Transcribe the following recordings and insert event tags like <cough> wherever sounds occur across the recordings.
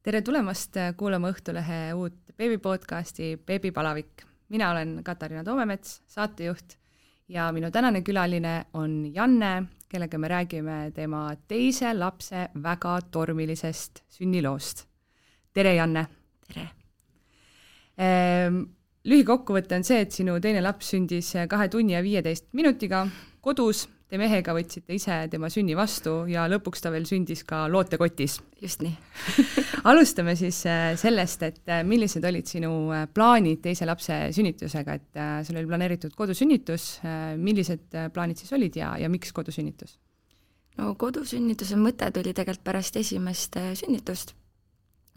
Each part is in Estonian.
tere tulemast kuulama Õhtulehe uut beebipodcasti Beebipalavik. mina olen Katariina Toomemets, saatejuht ja minu tänane külaline on Janne, kellega me räägime tema teise lapse väga tormilisest sünniloost. tere, Janne! tere! Ehm, lühikokkuvõte on see, et sinu teine laps sündis kahe tunni ja viieteist minutiga kodus te mehega võtsite ise tema sünni vastu ja lõpuks ta veel sündis ka lootekotis. just nii <laughs> alustame siis äh, sellest, et äh, millised olid sinu äh, plaanid teise lapse sünnitusega, et sul oli planeeritud kodusünnitus, millised plaanid siis olid ja, ja miks kodusünnitus? no kodusünnituse mõte tuli tegelikult pärast esimest sünnitust,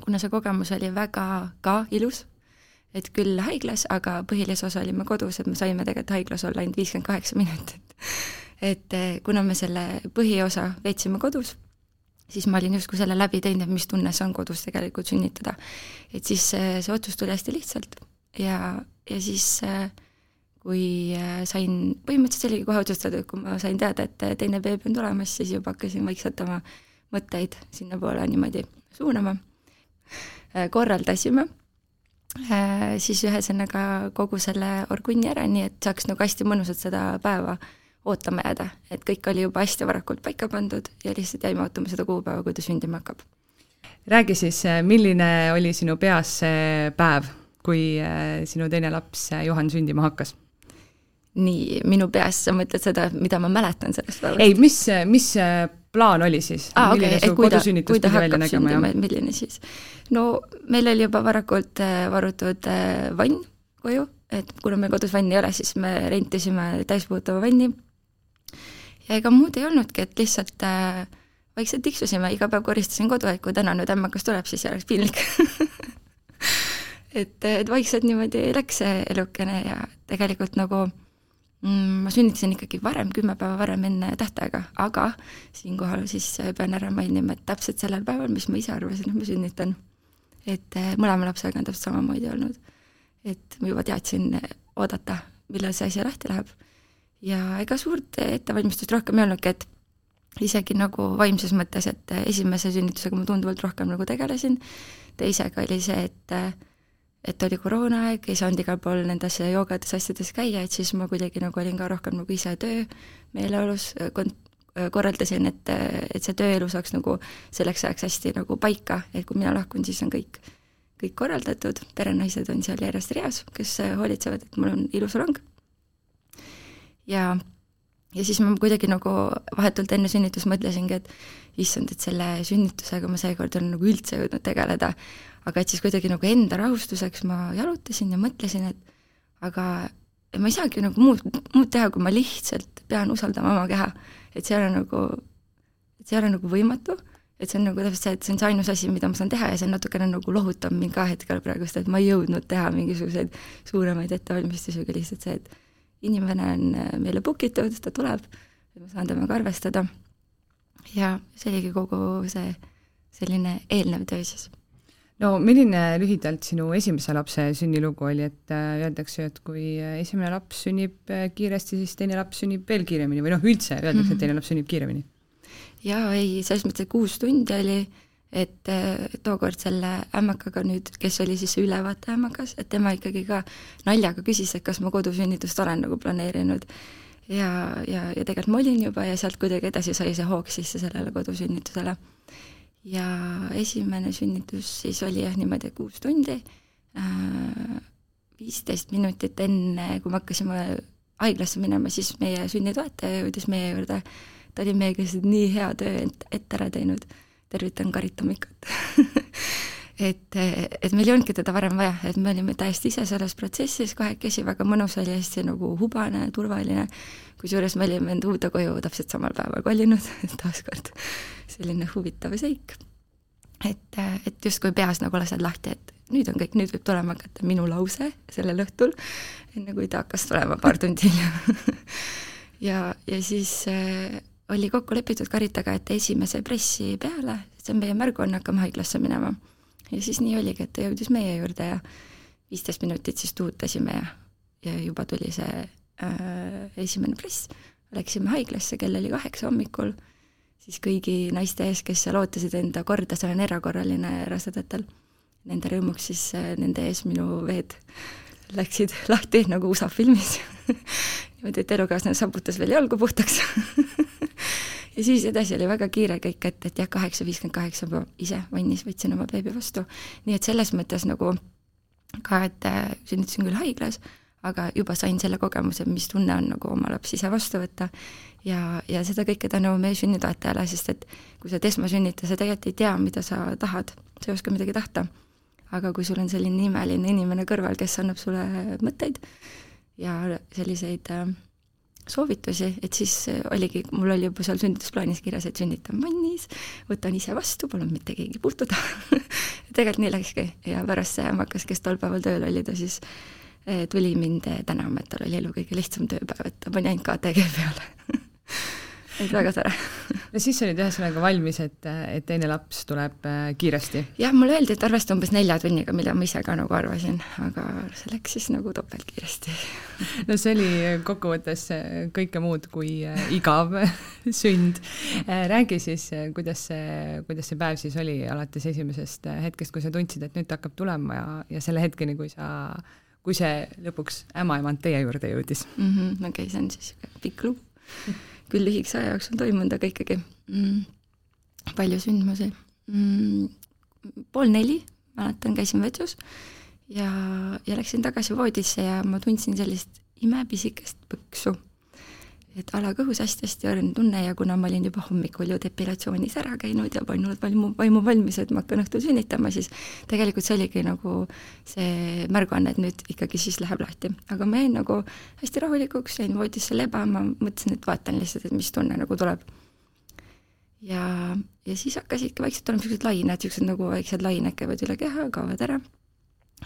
kuna see kogemus oli väga ka ilus, et küll haiglas, aga põhilise osa olime kodus, et me saime tegelikult haiglas olla ainult viiskümmend kaheksa minutit <laughs> et eh, kuna me selle põhiosa veetsime kodus, siis ma olin justkui selle läbi teinud, et mis tunne see on kodus tegelikult sünnitada. et siis see, see otsus tuli hästi lihtsalt ja, ja siis eh, kui eh, sain, põhimõtteliselt see oligi kohe otsustatud, kui ma sain teada, et teine beebi on tulemas, siis juba hakkasin vaikselt oma mõtteid sinnapoole niimoodi suunama. korraldasime siis ühesõnaga kogu selle orgunni ära, nii et saaks nagu hästi mõnusalt seda päeva ootama jääda, et kõik oli juba hästi varakult paika pandud ja lihtsalt jäime ootama seda kuupäeva, kui ta sündima hakkab. räägi siis, milline oli sinu peas see päev, kui äh, sinu teine laps äh, Juhan sündima hakkas? nii, minu peas, sa mõtled seda, mida ma mäletan sellest päevast? ei, mis, mis plaan oli siis ah,? okay, su kodusünnitus pidi välja nägema? milline siis? no meil oli juba varakult äh, varutud vann koju, et kuna meil kodus vanni ei ole, siis me rentisime täispuudutava vanni ja ega muud ei olnudki, et lihtsalt äh, vaikselt tiksusime, iga päev koristasin kodu, et kui täna nüüd ämmakas tuleb, siis ei oleks piinlik <laughs> et, et vaikselt niimoodi läks see elukene ja tegelikult nagu mm, ma sünnitasin ikkagi varem, kümme päeva varem enne tähtaega, aga siinkohal siis pean ära mainima, et täpselt sellel päeval, mis ma ise arvasin, et ma sünnitan, et äh, mõlema lapsega on täpselt samamoodi olnud. et ma juba teadsin oodata, millal see asi lahti läheb ja ega suurt ettevalmistust rohkem ei olnudki, et isegi nagu vaimses mõttes, et esimese sünnitusega ma tunduvalt rohkem nagu tegelesin, teisega oli see, et et oli koroonaaeg, ei saanud igal pool nendes joogates asjades käia, et siis ma kuidagi nagu olin ka rohkem nagu ise töö meeleolus, kont-, korraldasin, et, et see tööelu saaks nagu selleks ajaks hästi nagu paika, et kui mina lahkun, siis on kõik, kõik korraldatud, perenaised on seal järjest reas, kes hoolitsevad, et mul on ilus rong ja ja siis ma kuidagi nagu vahetult enne sünnitust mõtlesingi, et issand, et selle sünnitusega ma seekord olen nagu üldse jõudnud tegeleda, aga et siis kuidagi nagu enda rahustuseks ma jalutasin ja mõtlesin, et aga ma ei saagi nagu muud, muud teha, kui ma lihtsalt pean usaldama oma keha. et see ei ole nagu, et see ei ole nagu võimatu, et see on nagu täpselt see, et see on see ainus asi, mida ma saan teha ja see natukene nagu lohutab mind ka hetkel praegust, et ma ei jõudnud teha mingisuguseid suuremaid ettevalmistusi, aga lihtsalt see, et inimene on äh, meile book itud, ta tuleb, ma saan temaga arvestada. ja see oligi kogu see selline eelnev töö siis. no milline lühidalt sinu esimese lapse sünnilugu oli, et äh, öeldakse, et kui esimene laps sünnib äh, kiiresti, siis teine laps sünnib veel kiiremini või noh, üldse öeldakse mm, -hmm. et teine laps sünnib kiiremini? jaa, ei, selles mõttes, et kuus tundi oli et tookord selle ämmakaga nüüd, kes oli siis see ülevaatajaämmakas, et tema ikkagi ka naljaga küsis, et kas ma kodusünnitust olen nagu planeerinud. ja, ja, ja tegelikult ma olin juba ja sealt kuidagi edasi sai see hoog sisse sellele kodusünnitusele. ja esimene sünnitus siis oli jah niimoodi, kuus tundi, äh, viisteist minutit enne, kui me hakkasime haiglasse minema, siis meie sünnitoetaja jõudis meie juurde, ta oli meiega lihtsalt nii hea töö ette ära teinud tervitan Karitamikut <laughs> et, et meil ei olnudki teda varem vaja, et me olime täiesti ise selles protsessis kahekesi, väga mõnus oli, hästi nagu hubane, turvaline, kusjuures me olime enda uude koju täpselt samal päeval kolinud, <laughs> taaskord selline huvitav seik. et, et justkui peas nagu lased lahti, et nüüd on kõik, nüüd võib tulema hakata minu lause sellel õhtul, enne kui ta hakkas tulema paar tundi hiljem. <laughs> Ja, ja siis äh, oli kokku lepitud Karitaga, et esimese pressi peale, see on meie märguanne, hakkame haiglasse minema. ja siis nii oligi, et ta jõudis meie juurde ja viisteist minutit siis tuutasime ja, ja juba tuli see äh, esimene press, läksime haiglasse, kell oli kaheksa hommikul. Siis kõigi naiste ees, kes seal ootasid enda korda, see on erakorraline rasedatel, nende rõõmuks siis äh, nende ees minu veed läksid lahti nagu USA filmis. <laughs> Niimoodi, et elukaaslane saputas veel jalgu puhtaks <laughs> <laughs> ja siis edasi oli väga kiire kõik, et, et jah, kaheksa viiskümmend kaheksa ma ise vannis võtsin oma beebi vastu. nii et selles mõttes nagu ka, et äh, sünnitasin küll haiglas, aga juba sain selle kogemuse, mis tunne on nagu oma laps ise vastu võtta ja, ja seda kõike tänu meie sünnitoetajale, sest et kui sa oled esmasünnitaja, sa tegelikult ei tea, mida sa tahad, sa ei oska midagi tahta. aga kui sul on selline imeline inimene kõrval, kes annab sulle mõtteid ja selliseid äh, soovitusi, et siis äh, oligi, mul oli juba seal sünnitusplaanis kirjas, et sünnitan vannis, võtan ise vastu, palun mitte keegi puutuda <laughs> tegelikult nii läkski. Ja pärast see ämmakas, kes tol päeval tööl oli, ta siis Eh, tuli mind eh, tänama, et tal oli elu kõige lihtsam tööpäev, et ta pani ainult KTG peale <laughs> et väga tore. no siis olid ühesõnaga valmis, et, et teine laps tuleb eh, kiiresti? jah, mulle öeldi, et arvesta umbes nelja tunniga, mida ma ise ka nagu arvasin, aga see läks siis nagu topeltkiiresti no see oli kokkuvõttes kõike muud kui igav <laughs> sünd. räägi siis, kuidas see, kuidas see päev siis oli alates esimesest hetkest, kui sa tundsid, et nüüd ta hakkab tulema ja, ja selle hetkeni, kui sa kui see lõpuks ämmaemand teie juurde jõudis mm -hmm,. okei okay,, see on siis pikk lugu. <laughs> küll lühikese aja jooksul toimunud, aga ikkagi mm, palju sündmusi mm,. pool neli, mäletan, käisin vetsus ja, ja läksin tagasi voodisse ja ma tundsin sellist imepisikest põksu et alakõhus hästi-hästi õrn tunne ja kuna ma olin juba hommikul ju depilatsioonis ära käinud ja pannud vaimu, vaimu valmis, et ma hakkan õhtul sünnitama, siis tegelikult see oligi nagu see märguanne, et nüüd ikkagi siis läheb lahti. aga ma jäin nagu hästi rahulikuks, jäin voodisse lebama, mõtlesin, et vaatan lihtsalt, et mis tunne nagu tuleb. ja, ja siis hakkasidki vaikselt olema niisugused lained, niisugused nagu väiksed lained käivad üle keha, kaovad ära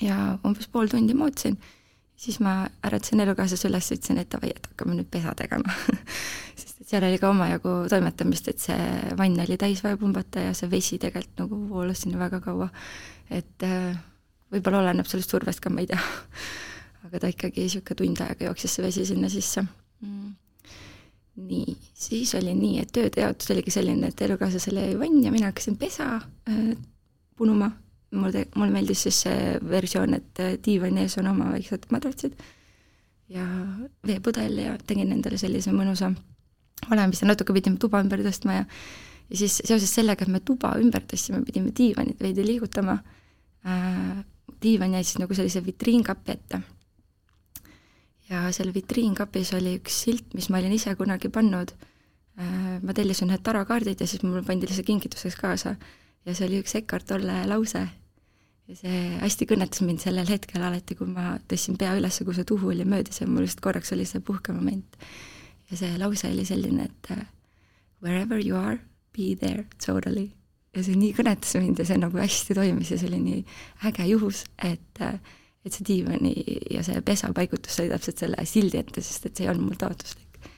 ja umbes pool tundi ma ootasin siis ma äratasin elukaaslase üles, ütlesin, et davai, et hakkame nüüd pesa tegema <laughs> sest et seal oli ka omajagu toimetamist, et see vann oli täis vaja pumbata ja see vesi tegelikult nagu voolas sinna väga kaua. et äh, võib-olla oleneb sellest survest ka, ma ei tea <laughs> aga ta ikkagi niisugune tund aega jooksis see vesi sinna sisse mm. nii, siis oli nii, et tööde jaotus oligi selline, et elukaaslasele jäi vann ja mina hakkasin pesa äh, punuma mulle, mulle meeldis siis see versioon, et äh, diivani ees on oma väiksed madratsid ja veepudel ja tegin endale sellise mõnusa olemise, natuke pidime tuba ümber tõstma ja ja siis seoses sellega, et me tuba ümber tõstsime, pidime diivanit veidi liigutama. Äh,, diivan jäi siis nagu sellise vitriinkapi ette. ja seal vitriinkapis oli üks silt, mis ma olin ise kunagi pannud. Äh,, ma tellisin ühed tarakaardid ja siis mul pandi lihtsalt kingituseks kaasa ja see oli üks Eckart Tolle lause. ja see hästi kõnetas mind sellel hetkel alati, kui ma tõstsin pea üles, kui see tuhu oli möödas ja mul just korraks oli see puhkemoment. ja see lause oli selline, et uh, wherever you are, be there totally. ja see nii kõnetas mind ja see nagu hästi toimis ja see oli nii äge juhus, et uh, et see diivani ja see pesa paigutus sai täpselt selle sildi ette, sest et see ei olnud mul taotluslik.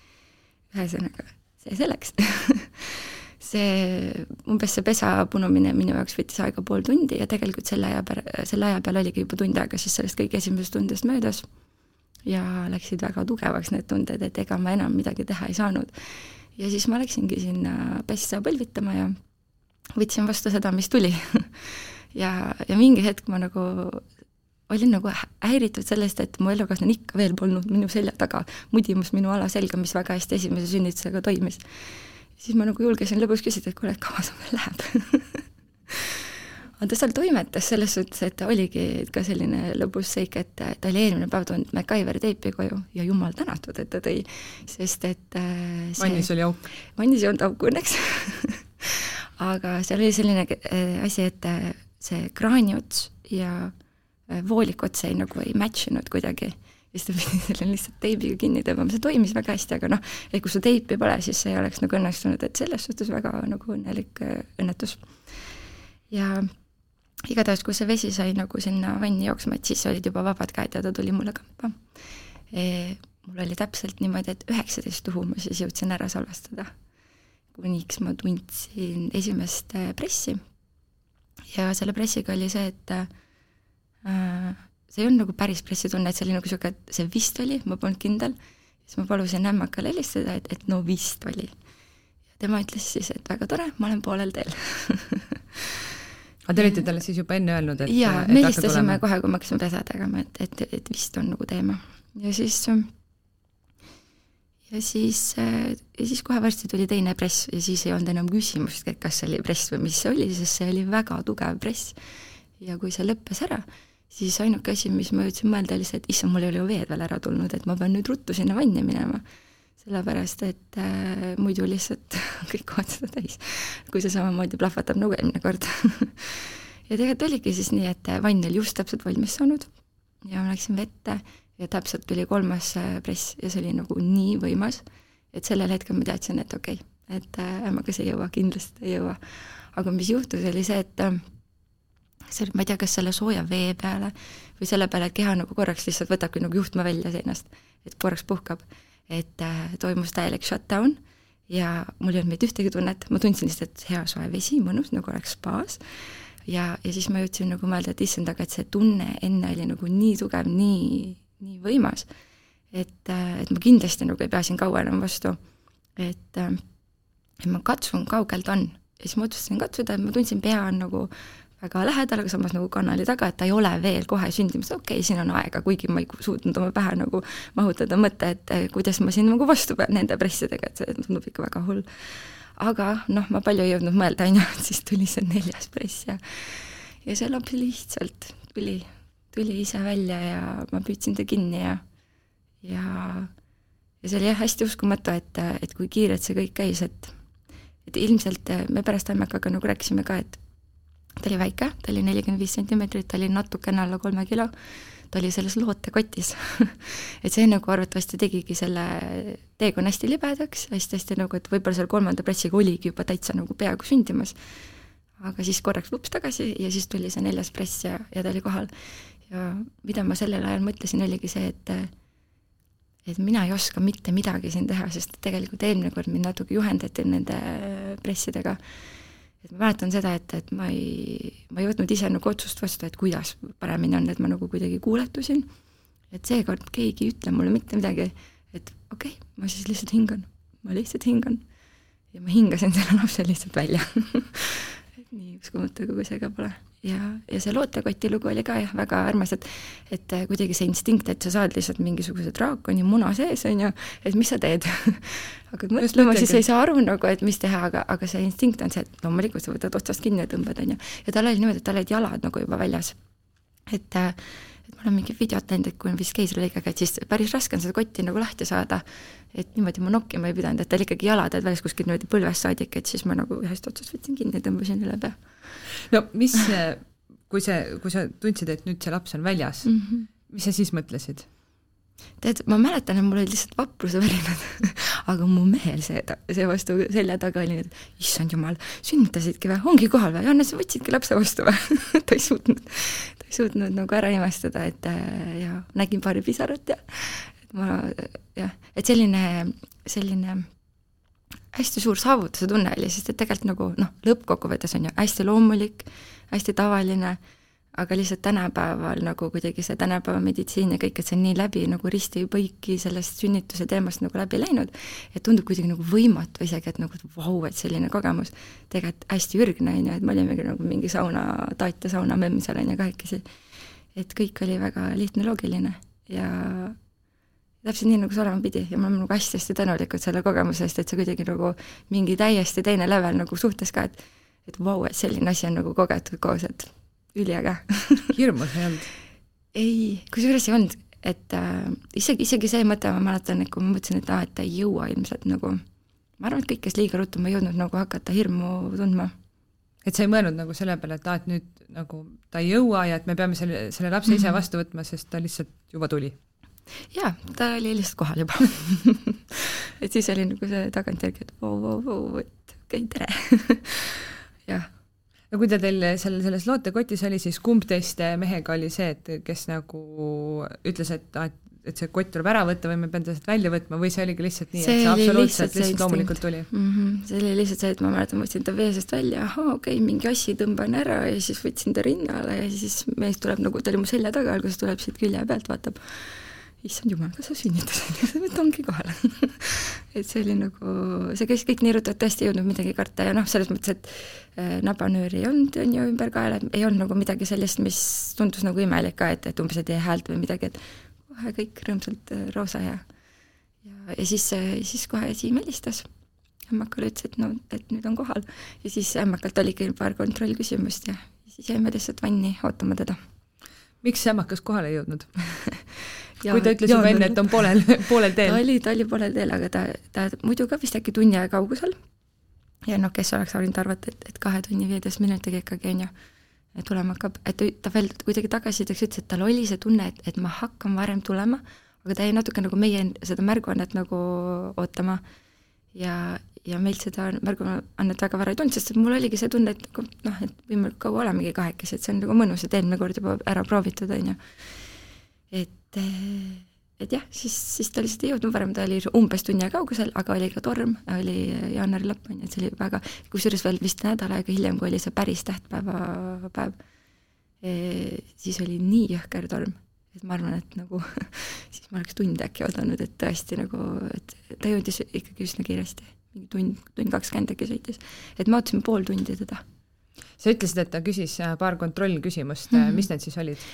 ühesõnaga, see selleks <laughs> see, umbes see pesa punumine minu jaoks võttis aega pool tundi ja tegelikult selle aja peal, selle aja peal oligi juba tund aega siis sellest kõige esimesest tundest möödas. Ja läksid väga tugevaks need tunded, et ega ma enam midagi teha ei saanud. ja siis ma läksingi sinna pessa põlvitama ja võtsin vastu seda, mis tuli. <laughs> Ja, ja mingi hetk ma nagu olin nagu häiritud sellest, et mu elukaaslane ikka veel polnud minu selja taga, mudimas minu alaselga, mis väga hästi esimese sünnitusega toimis siis ma nagu julgesin lõbus küsida, et kuule, et kaua sul veel läheb? <laughs> Aga ta seal toimetas selles suhtes, et ta oligi ka selline lõbus seik, et ta oli eelmine päev toonud MacGyveri teipi koju ja jumal tänatud, et ta tõi, sest et äh, see, vannis oli auk? vannis ei olnud auku õnneks. <laughs> Aga seal oli selline äh, asi, et äh, see kraani ots ja voolik ots ei nagu ei match inud kuidagi siis ta pidi <laughs> selle lihtsalt teibiga kinni tõmbama, see toimis väga hästi, aga noh, et kui sul teipi pole, siis see ei oleks nagu õnnestunud, et selles suhtes väga nagu õnnelik äh, õnnetus. ja igatahes, kui see vesi sai nagu sinna vanni jooksma, et siis olid juba vabad käed ja ta tuli mulle kampa e,. mul oli täpselt niimoodi, et üheksateist tuhu ma siis jõudsin ära salvestada, kuniks ma tundsin esimest äh, pressi. ja selle pressiga oli see, et äh, see ei olnud nagu päris pressitunne, et see oli nagu niisugune, et see vist oli, ma polnud kindel, siis ma palusin ämmakale helistada, et, et no vist oli. tema ütles siis, et väga tore, ma olen poolel teel <laughs> aga te olite talle siis juba enne öelnud, et jaa, me helistasime kohe, kui me hakkasime pesa tegema, et, et, et vist on nagu teema. ja siis ja siis, ja siis kohe varsti tuli teine press ja siis ei olnud enam küsimust, et kas see oli press või mis see oli, sest see oli väga tugev press. ja kui see lõppes ära, siis ainuke asi, mis ma jõudsin mõelda, oli see, et issand, mul ei ole ju veed veel ära tulnud, et ma pean nüüd ruttu sinna vanni minema. sellepärast, et äh, muidu lihtsalt <laughs> kõik kohad seda täis, kui see samamoodi plahvatab nagu eelmine kord <laughs> ja tegelikult oligi siis nii, et vann oli just täpselt valmis saanud ja ma läksin vette ja täpselt tuli kolmas äh, press ja see oli nagu nii võimas, et sellel hetkel ma teadsin, et okei okay,, et äh, ämmakas ei jõua, kindlasti ei jõua. aga mis juhtus, oli see, et äh, see oli, ma ei tea, kas selle sooja vee peale või selle peale, et keha nagu korraks lihtsalt võtabki nagu juhtme välja seinast, et korraks puhkab, et äh, toimus täielik shutdown ja mul ei olnud mitte ühtegi tunnet, ma tundsin lihtsalt, hea soe vesi, mõnus, nagu oleks spaas, ja, ja siis ma jõudsin nagu mõelda, et issand, aga et see tunne enne oli nagu nii tugev, nii, nii võimas, et, äh, et ma kindlasti nagu ei pea siin kaua enam vastu. et, äh, et ma katsun, kaugel ta on. ja siis ma otsustasin katsuda, et ma tundsin, pea on nagu väga lähedal, aga samas nagu kanali taga, et ta ei ole veel kohe sündimas, okei okay,, siin on aega, kuigi ma ei suutnud oma pähe nagu mahutada mõtte, et eh, kuidas ma siin nagu vastu pean nende pressidega, et see tundub ikka väga hull. aga noh, ma palju ei jõudnud mõelda, on ju, et siis tuli see neljas press ja ja see laps lihtsalt tuli, tuli ise välja ja ma püüdsin ta kinni ja ja ja see oli jah, hästi uskumatu, et, et kui kiirelt see kõik käis, et et ilmselt me pärast Ammekaga nagu rääkisime ka, et ta oli väike, ta oli nelikümmend viis sentimeetrit, ta oli natukene alla kolme kilo, ta oli selles lootekotis <laughs> et see nagu arvatavasti tegigi selle teekonna hästi libedaks hästi,, hästi-hästi nagu, et võib-olla seal kolmanda pressiga oligi juba täitsa nagu peaaegu sündimas. aga siis korraks vups tagasi ja siis tuli see neljas press ja, ja ta oli kohal. ja mida ma sellel ajal mõtlesin, oligi see, et et mina ei oska mitte midagi siin teha, sest tegelikult eelmine kord mind natuke juhendati nende pressidega et ma mäletan seda, et, et ma ei, ma ei võtnud ise nagu otsust vastu, et kuidas paremini on, et ma nagu kuidagi kuuletusin, et seekord keegi ei ütle mulle mitte midagi, et okei okay,, ma siis lihtsalt hingan, ma lihtsalt hingan. ja ma hingasin selle lapse lihtsalt välja <laughs> nii uskumatu, kui see ka pole ja, ja see lootekoti lugu oli ka jah, väga armas, et et äh, kuidagi see instinkt, et sa saad lihtsalt mingisuguse draakoni muna sees, on ju, et mis sa teed <laughs> hakkad mõtlema, siis ei saa aru nagu, et mis teha, aga, aga see instinkt on see, et loomulikult sa võtad otsast kinni ja tõmbad, on ju. ja tal oli niimoodi, et tal olid jalad nagu juba väljas. et äh, et ma olen mingit videot näinud, et kui on vist keisrilõigega, et siis päris raske on seda kotti nagu lahti saada. et niimoodi ma nokkima ei pidanud, et tal ikkagi jalad olid väljas kuskilt niimoodi põlvest saadik, et siis ma nagu ühest otsast võtsin kinni ja tõmbasin üle pea no mis, kui see, kui sa tundsid, et nüüd see laps on väljas mm, -hmm. mis sa siis mõtlesid? Tead, ma mäletan, et mul olid lihtsalt vaprusvärinad <laughs> aga mu mehel see, see vastu selja taga oli, et issand jumal, sünnitasidki või, ongi kohal või, Janne, sa võtsidki lapse vastu või? <laughs> Ta ei suutnud, ta ei suutnud nagu ära imestada, et äh, ja nägin paari pisarat ja et ma jah, et selline, selline hästi suur saavutuse tunne oli, sest et tegelikult nagu noh, lõppkokkuvõttes on ju hästi loomulik, hästi tavaline, aga lihtsalt tänapäeval nagu kuidagi see tänapäeva meditsiin ja kõik, et see on nii läbi nagu risti-põiki sellest sünnituse teemast nagu läbi läinud, et tundub kuidagi nagu võimatu isegi, et nagu vau, et selline kogemus, tegelikult hästi ürgne, on ju, et me olimegi nagu mingi sauna, taat ja saunamemm seal, on ju, kahekesi. et kõik oli väga lihtne, loogiline ja täpselt nii, nagu see olema pidi. Ja me oleme nagu hästi-hästi tänulikud selle kogemuse eest, et see kuidagi nagu mingi täiesti teine level nagu suhtes ka, et et vau et selline asi on nagu kogetud koos, et üliäge hirmus ei olnud? ei, kusjuures ei olnud, et äh, isegi, isegi see mõte, ma mäletan, et kui ma mõtlesin, et aa, et ta ei jõua ilmselt nagu, ma arvan, et kõik, kes liiga ruttu, ma ei jõudnud nagu hakata hirmu tundma. et sa ei mõelnud nagu selle peale, et aa, et nüüd nagu ta ei jõua ja et me peame selle, selle lapse ise mhm. vastu võtma, sest ta lihtsalt juba tuli jaa, ta oli lihtsalt kohal juba <laughs> et siis oli nagu see tagantjärgi, et vau, vau, vau, et okei okay,, tere <laughs> jah. No kui ta teil seal selles lootekotis oli, siis kumb teist mehega oli see, et kes nagu ütles, et aa, et et see kott tuleb ära võtta või me peame ta sealt välja võtma või see oligi lihtsalt nii, et see absoluutselt lihtsalt loomulikult tuli mm? -hmm. see oli lihtsalt see, et ma mäletan, võtsin ta vee seest välja, ahaa, okei okay,, mingi asi tõmban ära ja siis võtsin ta rinnale ja siis mees tuleb nagu, ta oli mu selja taga, alguses tuleb siit külje pealt, vaatab issand jumal, kas sa sünnitasid, et ongi kohal et see oli nagu, see käis kõik nii ruttu, et tõesti ei jõudnud midagi karta ja noh, selles mõttes, et äh, nabanööri ei olnud, on ju, ümber kaela, ei olnud nagu midagi sellist, mis tundus nagu imelik ka, et, et umbes ei tee häält või midagi, et kohe kõik rõõmsalt äh, roosa ja ja, ja siis, siis kohe Siim helistas. Ämmakale ütles, et no, et nüüd on kohal. Ja siis ämmakalt oligi paar kontrollküsimust ja siis jäime lihtsalt vanni ootama teda. miks ämmakas kohale ei jõudnud <laughs> kui ta ütles juba enne, et on <laughs> poolel, poolel teel? ta oli, ta oli poolel teel, aga ta, ta muidu ka vist äkki tunni aja kaugusel. ja noh, kes oleks võinud arvata, et, et kahe tunni viieteist minutiga ikkagi on ju tulema hakkab, et ta veel kuidagi tagasisideks ütles, et tal oli see tunne, et, et ma hakkan varem tulema, aga ta jäi natuke nagu meie seda märguannet nagu ootama ja, ja meilt seda märguannet väga vara ei tulnud, sest et mul oligi see tunne, et noh, et võimalikult kaua olemegi kahekesi, et see on nagu mõnus, et eelmine kord juba ära proovitud, on ju. et, et jah, siis, siis ta lihtsalt ei jõudnud varem, ta oli umbes tunni aja kaugusel, aga oli ka torm, oli jaanuari lõpp, on ju, et see oli väga, kusjuures veel vist nädal aega hiljem, kui oli see päris tähtpäeva päev, siis oli nii jõhker torm et ma arvan, et nagu <laughs> siis ma oleks tunde äkki oodanud, et tõesti nagu, et ta jõudis ikkagi üsna kiiresti, mingi tund, tund kakskümmend äkki sõitis. et me ootasime pool tundi teda. sa ütlesid, et ta küsis äh, paar kontrollküsimust mm, -hmm. mis need siis olid?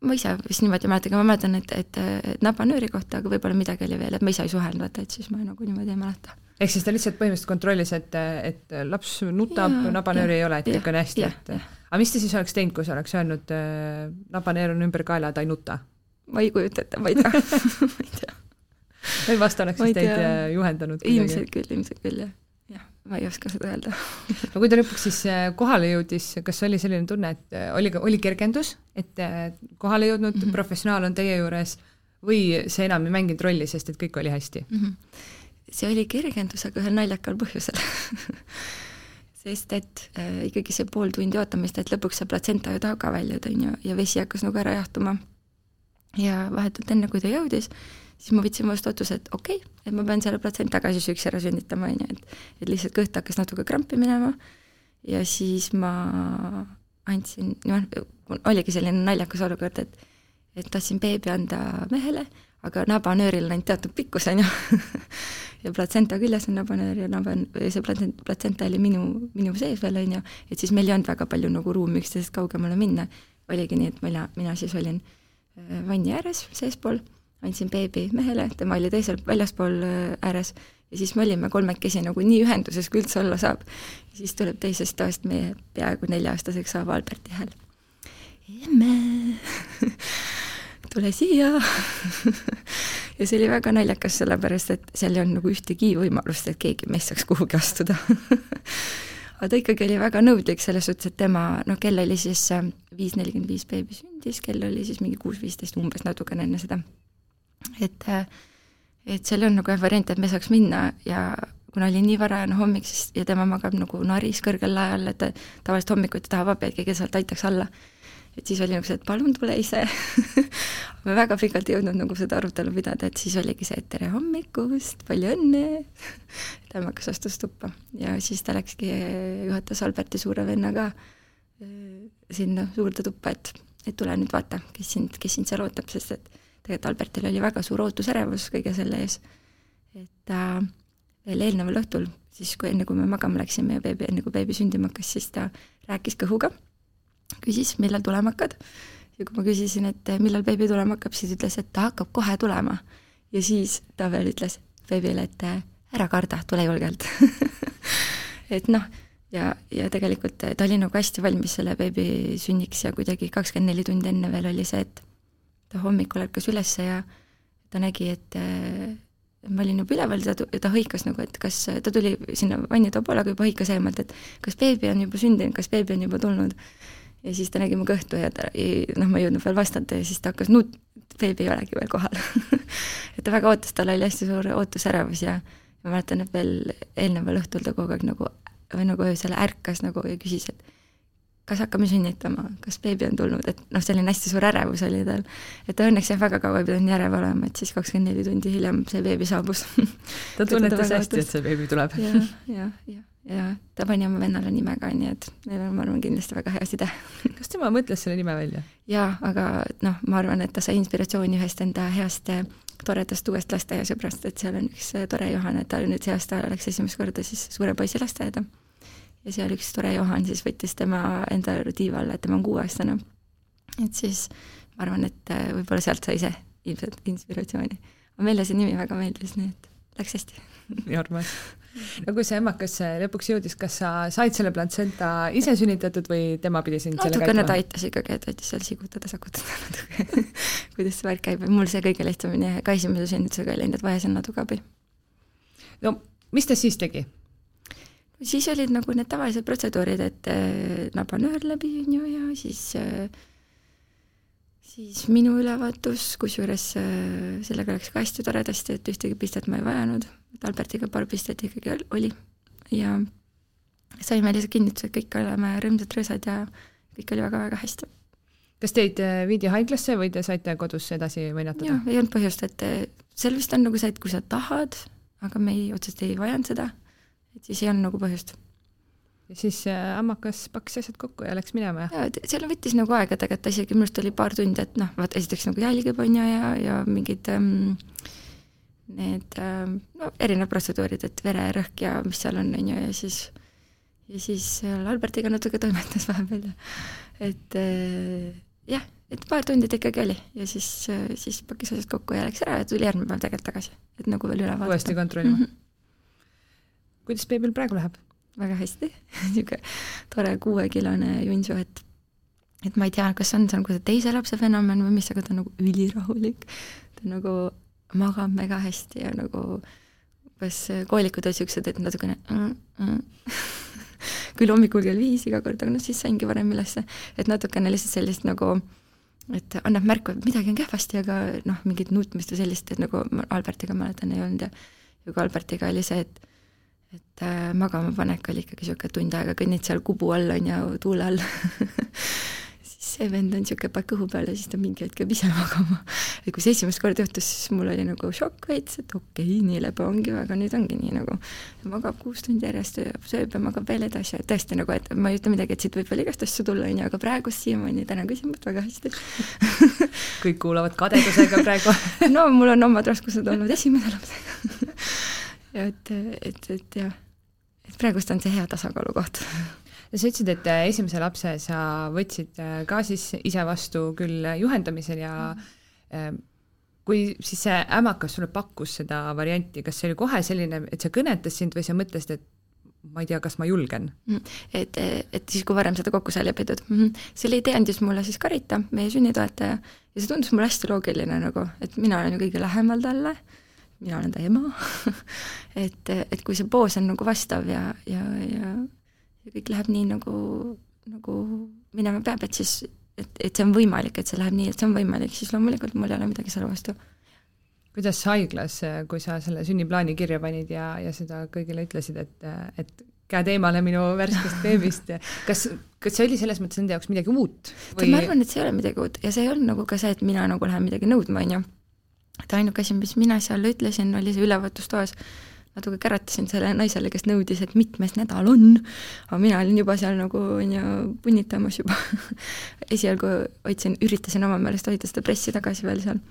Ma ise vist niimoodi ei mäleta, aga ma mäletan, et, et, et nabanööri kohta, aga võib-olla midagi oli veel, et ma ise ei suhelnud, vaata, et siis ma nagu niimoodi ei mäleta. ehk siis ta lihtsalt põhimõtteliselt kontrollis, et, et laps nutab, nabanööri ei ole, et kõik on hästi, et aga mis ta siis oleks teinud, kui sa oleks öelnud äh, nabaneer on ümber kaela, ta ei nuta? ma ei kujuta ette, ma ei tea <laughs> ma ei tea. või vast oleks siis teid äh, juhendanud? ilmselt küll, ilmselt küll, jah. Ma ei oska seda öelda <laughs> no kui ta lõpuks siis äh, kohale jõudis, kas oli selline tunne, et äh, oli, oli kergendus, et kohale jõudnud mm -hmm. professionaal on teie juures või see enam ei mänginud rolli, sest et kõik oli hästi mm? -hmm. see oli kergendus, aga ühel naljakal põhjusel <laughs> sest et äh, ikkagi see pool tundi ootamist, et lõpuks see platsenta ju tahab ka väljuda, on ju, ja vesi hakkas nagu ära jahtuma. Ja vahetult enne, kui ta jõudis, siis ma võtsin vastu otsuse, et okei okay,, et ma pean selle platsenta ka siis üksi ära sünnitama, on ju, et et lihtsalt kõht hakkas natuke krampi minema. Ja siis ma andsin, noh, oligi selline naljakas olukord, et et tahtsin beebi anda mehele, aga nabanööril on ainult teatud pikkus, on ju. <laughs> Ja platsenta küljes on nabanöör ja naban-, see platsent, platsenta oli minu, minu sees veel, on ju, et siis meil ei olnud väga palju nagu ruumi üksteisest kaugemale minna. oligi nii, et mina, mina siis olin äh, vanni ääres seespool, andsin beebi mehele, tema oli teisel väljaspool äh, ääres. Ja siis me olime kolmekesi nagu nii ühenduses, kui üldse olla saab. siis tuleb teisest toast meie peaaegu nelja-aastaseks saav Alberti hääl. emme! <laughs> Tule siia! <laughs> Ja see oli väga naljakas, sellepärast et seal ei olnud nagu ühtegi võimalust, et keegi meist saaks kuhugi astuda <laughs> aga ta ikkagi oli väga nõudlik selles suhtes, et tema, noh, kell oli siis äh, viis nelikümmend viis beebi sündis, kell oli siis mingi kuus viisteist umbes natukene enne seda. et, äh, et seal olnud nagu jah varianti, et me saaks minna ja kuna oli nii varajane hommik, siis ja tema magab nagu naris kõrgel lae all, et tavaliselt hommikuti tahab abi, et keegi sealt aitaks alla et siis oli nagu see, et palun tule ise. <laughs> Me väga pikalt ei jõudnud nagu seda arutelu pidada, et siis oligi see, et tere hommikust, palju õnne! <laughs> Tämmakas astus tuppa. Ja siis ta läkski, juhatas Alberti suure vennaga äh, sinna suurde tuppa, et, et tule nüüd vaata, kes sind, kes sind seal ootab, sest et tegelikult Albertil oli väga suur ootusärevus kõige selle ees. et ta veel eelneval õhtul, siis kui enne, kui me magama läksime ja beebi, enne kui beebi sündima hakkas, siis ta rääkis kõhuga küsis, millal tulema hakkad. ja kui ma küsisin, et millal beebi tulema hakkab, siis ütles, et ta hakkab kohe tulema. ja siis ta veel ütles beebile, et ära karda, tule julgelt <laughs> et noh, ja, ja tegelikult ta oli nagu hästi valmis selle beebi sünniks ja kuidagi kakskümmend neli tundi enne veel oli see, et ta hommikul ärkas üles ja ta nägi, et ma olin juba üleval, ta, ta hõikas nagu, et kas, ta tuli sinna vannitoa poole, aga juba hõikas eemalt, et kas beebi on juba sündinud, kas beebi on juba tulnud ja siis ta nägi mu kõhtu ja ta, noh, ma ei jõudnud veel vastata ja siis ta hakkas nut-, beebi ei olegi veel kohal. <laughs> Et ta väga ootas, tal oli hästi suur ootusärevus ja ma mäletan, et veel eelneval õhtul ta kogu aeg nagu, või nagu öösel ärkas nagu ja küsis, et kas hakkame sünnitama, kas beebi on tulnud, et noh, selline hästi suur ärevus oli tal. et ta õnneks jah, väga kaua ei pidanud nii ärev olema, et siis kakskümmend neli tundi hiljem see beebi saabus. Ta tunnetas hästi, et see beebi tuleb. Ja, ja, jah ja ta pani oma vennale nime ka, nii et neil on, ma arvan, kindlasti väga hea side. <laughs> kas tema mõtles selle nime välja? jaa, aga noh, ma arvan, et ta sai inspiratsiooni ühest enda heast toredast uuest lasteaiasõbrast, et seal on üks tore Johan, et ta nüüd see aasta läks esimest korda siis suure poisi lasteaeda. ja seal üks tore Johan siis võttis tema enda tiiva alla, et tema on kuueaastane. et siis ma arvan, et võib-olla sealt sai see ilmselt inspiratsiooni. aga meile see nimi väga meeldis, nii et läks hästi. nii armas <laughs> no kui see emakas lõpuks jõudis, kas sa said selle platsenta ise sünnitatud või tema pidi sind selle natukene ta aitas ikkagi, et aitas seal sigutada, sakutada natuke <laughs> kuidas see värk käib mul see kõige lihtsamini ka esimese sünnitusega ei läinud, et vajasin natuke abi. no mis ta siis tegi? siis olid nagu need tavalised protseduurid, et äh, nabanöör läbi, on ju, ja siis äh, siis minu ülevaatus, kusjuures äh, sellega läks ka hästi toredasti, et ühtegi pistet ma ei vajanud et Albertiga paar pistet ikkagi oli ja saime lihtsalt kinnituse, et kõik oleme rõõmsad rõõsad ja kõik oli väga-väga hästi. kas teid äh, viidi haiglasse või te saite kodus edasi võimatada? jah, ei olnud põhjust, et äh, seal vist on nagu see, et kui sa tahad, aga me ei, otseselt ei vajanud seda, et siis ei olnud nagu põhjust. Ja siis äh, ammakas pakkis asjad kokku ja läks minema? jaa, seal võttis nagu aega tegelikult, isegi minu arust oli paar tundi, et noh, vaata esiteks nagu jälgib, on ju, ja, ja mingid ähm, need ähm, no erinevad protseduurid, et vererõhk ja mis seal on, on ju, ja siis ja siis seal Albertiga natuke toimetas vahepeal ja et äh, jah, et paar tundi ta ikkagi oli ja siis, äh, siis pakkis asjad kokku ja läks ära ja tuli järgmine päev tegelikult tagasi, et nagu veel üle vaadata. uuesti kontrollima mm. -hmm. kuidas beebil praegu läheb? Väga hästi. <laughs> Niisugune tore kuuekilone junsu, et et ma ei tea, kas on see nagu see teise lapse fenomen või mis, aga ta on nagu ülirahulik, ta nagu magab mega hästi ja nagu umbes koolikud olid siuksed, et natukene mm, mm. <laughs> küll hommikul kell viis iga kord, aga noh, siis saingi varem ülesse, et natukene lihtsalt sellist nagu et annab märku, et midagi on kehvasti, aga noh, mingit nutmist või sellist, et nagu Albertiga mäletan, ei olnud ja ja kui Albertiga oli see, et et äh, magama panek oli ikkagi niisugune tund aega, kõnnid seal kubu all, on ju, tuule all. <laughs> See vend on niisugune pakk õhu peal ja siis ta mingi hetk jääb ise <laughs> magama. ja kui see esimest korda juhtus, siis mul oli nagu šokk veits, et okei okay,, nii lebe ongi, aga nüüd ongi nii nagu, magab kuus tundi järjest sööb ja magab veel edasi. Ja tõesti nagu, et ma ei ütle midagi, et siit võib veel igast asju tulla, on ju, aga praegu siiamaani täna küsimust väga hästi. Kõik kuulavad kadedusega praegu. <laughs> No mul on omad raskused olnud esimese lapsega ja et, et, et jah, et praegust on see hea tasakaalu koht sa ütlesid, et äh, esimese lapse sa võtsid äh, ka siis ise vastu küll juhendamisel ja mm. kui siis see ämmakas sulle pakkus seda varianti, kas see oli kohe selline, et see kõnetas sind või sa mõtlesid, et ma ei tea, kas ma julgen? Mm. et, et siis, kui varem seda kokku sai lepitud mm. -hmm. selle idee andis mulle siis Karita, meie sünnitoetaja, ja see tundus mulle hästi loogiline nagu, et mina olen ju kõige lähemal talle, mina olen ta ema <laughs> et, et kui see poos on nagu vastav ja, ja, ja ja kõik läheb nii, nagu, nagu minema peab, et siis, et, et see on võimalik, et see läheb nii, et see on võimalik, siis loomulikult mul ei ole midagi selle vastu. kuidas haiglas, kui sa selle sünniplaani kirja panid ja, ja seda kõigile ütlesid, et, et käed eemale minu värskest beebist, <laughs> kas, kas see oli selles mõttes nende jaoks midagi uut või...? ma arvan, et see ei ole midagi uut ja see ei olnud nagu ka see, et mina nagu lähen midagi nõudma, on ju. Et ainuke asi, mis mina seal ütlesin, oli see ülevaatustoas, natuke käratasin sellele naisele, kes nõudis, et mitmes nädal on, aga mina olin juba seal nagu on ju punnitamas juba. <laughs> Esialgu hoidsin, üritasin oma meelest hoida seda pressi tagasi veel seal,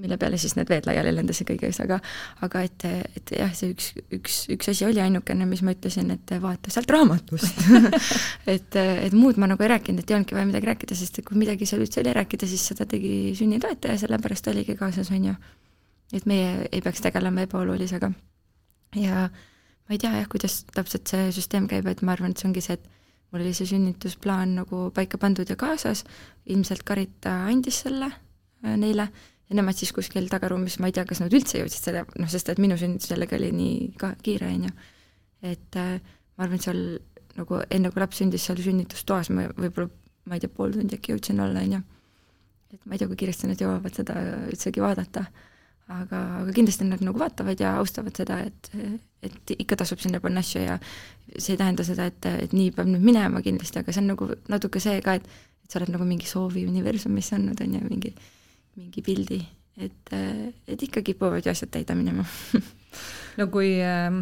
mille peale siis need veed laiali lendasid kõiges, aga aga et, et jah, see üks, üks, üks asi oli ainukene, mis ma ütlesin, et vaata sealt raamatust. <laughs> Et, et muud ma nagu ei rääkinud, et ei olnudki vaja midagi rääkida, sest kui midagi seal üldse oli rääkida, siis seda tegi sünnitoetaja, sellepärast oligi kaasas, on ju. et meie ei peaks tegelema ebaolulisega. Ja ma ei tea jah, kuidas täpselt see süsteem käib, et ma arvan, et see ongi see, et mul oli see sünnitusplaan nagu paika pandud ja kaasas, ilmselt Karita andis selle äh, neile nemad siis kuskil tagaruumis, ma ei tea, kas nad üldse jõudsid selle, noh, sest et minu sünnitus jällegi oli nii ka kiire, on ju. et äh, ma arvan, et seal nagu enne, kui laps sündis seal sünnitustoas, ma võib-olla, ma ei tea, pool tundi äkki jõudsin olla, on ju. et ma ei tea, kui kiiresti nad jõuavad seda üldsegi vaadata aga, aga kindlasti nad nagu vaatavad ja austavad seda, et, et ikka tasub sinna panna asju ja see ei tähenda seda, et, et nii peab nüüd minema kindlasti, aga see on nagu natuke see ka, et et sa oled nagu mingi soovi universumisse andnud, on ju, mingi, mingi pildi, et, et ikka kipuvad ju asjad täide minema. <laughs> No kui äh,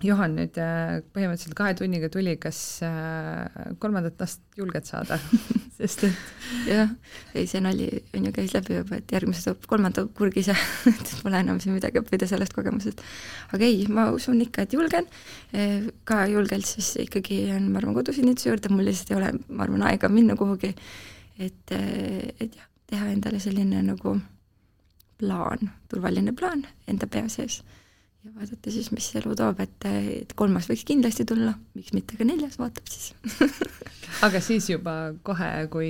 Johan nüüd äh, põhimõtteliselt kahe tunniga tuli, kas äh, kolmandat last julged saada? <laughs> Sest et jah, ei see nali on ju käis läbi juba, et järgmise toob kolmanda kurgis ja <laughs> et pole enam siin midagi õppida sellest kogemusest. aga ei, ma usun ikka, et julgen, ka julgelt siis ikkagi jään, ma arvan, kodusünnituse juurde, mul lihtsalt ei ole, ma arvan, aega minna kuhugi, et, et jah, teha endale selline nagu plaan, turvaline plaan enda pea sees. Ja vaadata siis, mis elu toob, et, et kolmas võiks kindlasti tulla, miks mitte ka neljas, vaatab siis. <laughs> Aga siis juba kohe, kui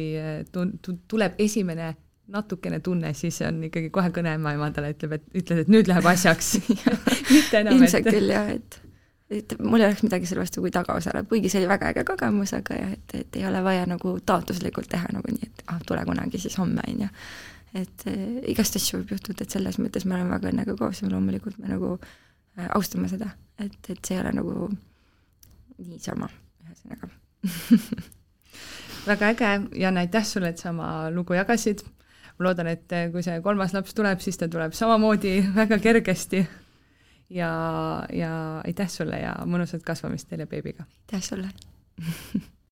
tun-, tuleb esimene natukene tunne, siis on ikkagi kohe kõne ämmaemadale, ütleb, et ütled, et nüüd läheb asjaks. <laughs> Mitte enam ilmselt et... küll jah, et et mul ei oleks midagi selle vastu, kui tagaosa läheb, kuigi see oli väga äge kogemus, aga jah, et, et ei ole vaja nagu taotluslikult teha nagu nii, et ah, tule kunagi siis homme, on ju. et äh, igast asju võib juhtuda, et selles mõttes me oleme väga õnnega koos ja loomulikult me nagu äh, austame seda, et, et see ei ole nagu niisama, ühesõnaga <laughs> väga äge, Jan, aitäh sulle, et sa oma lugu jagasid. ma loodan, et kui see kolmas laps tuleb, siis ta tuleb samamoodi väga kergesti ja, ja aitäh sulle ja mõnusat kasvamist teile beebiga! aitäh sulle <laughs>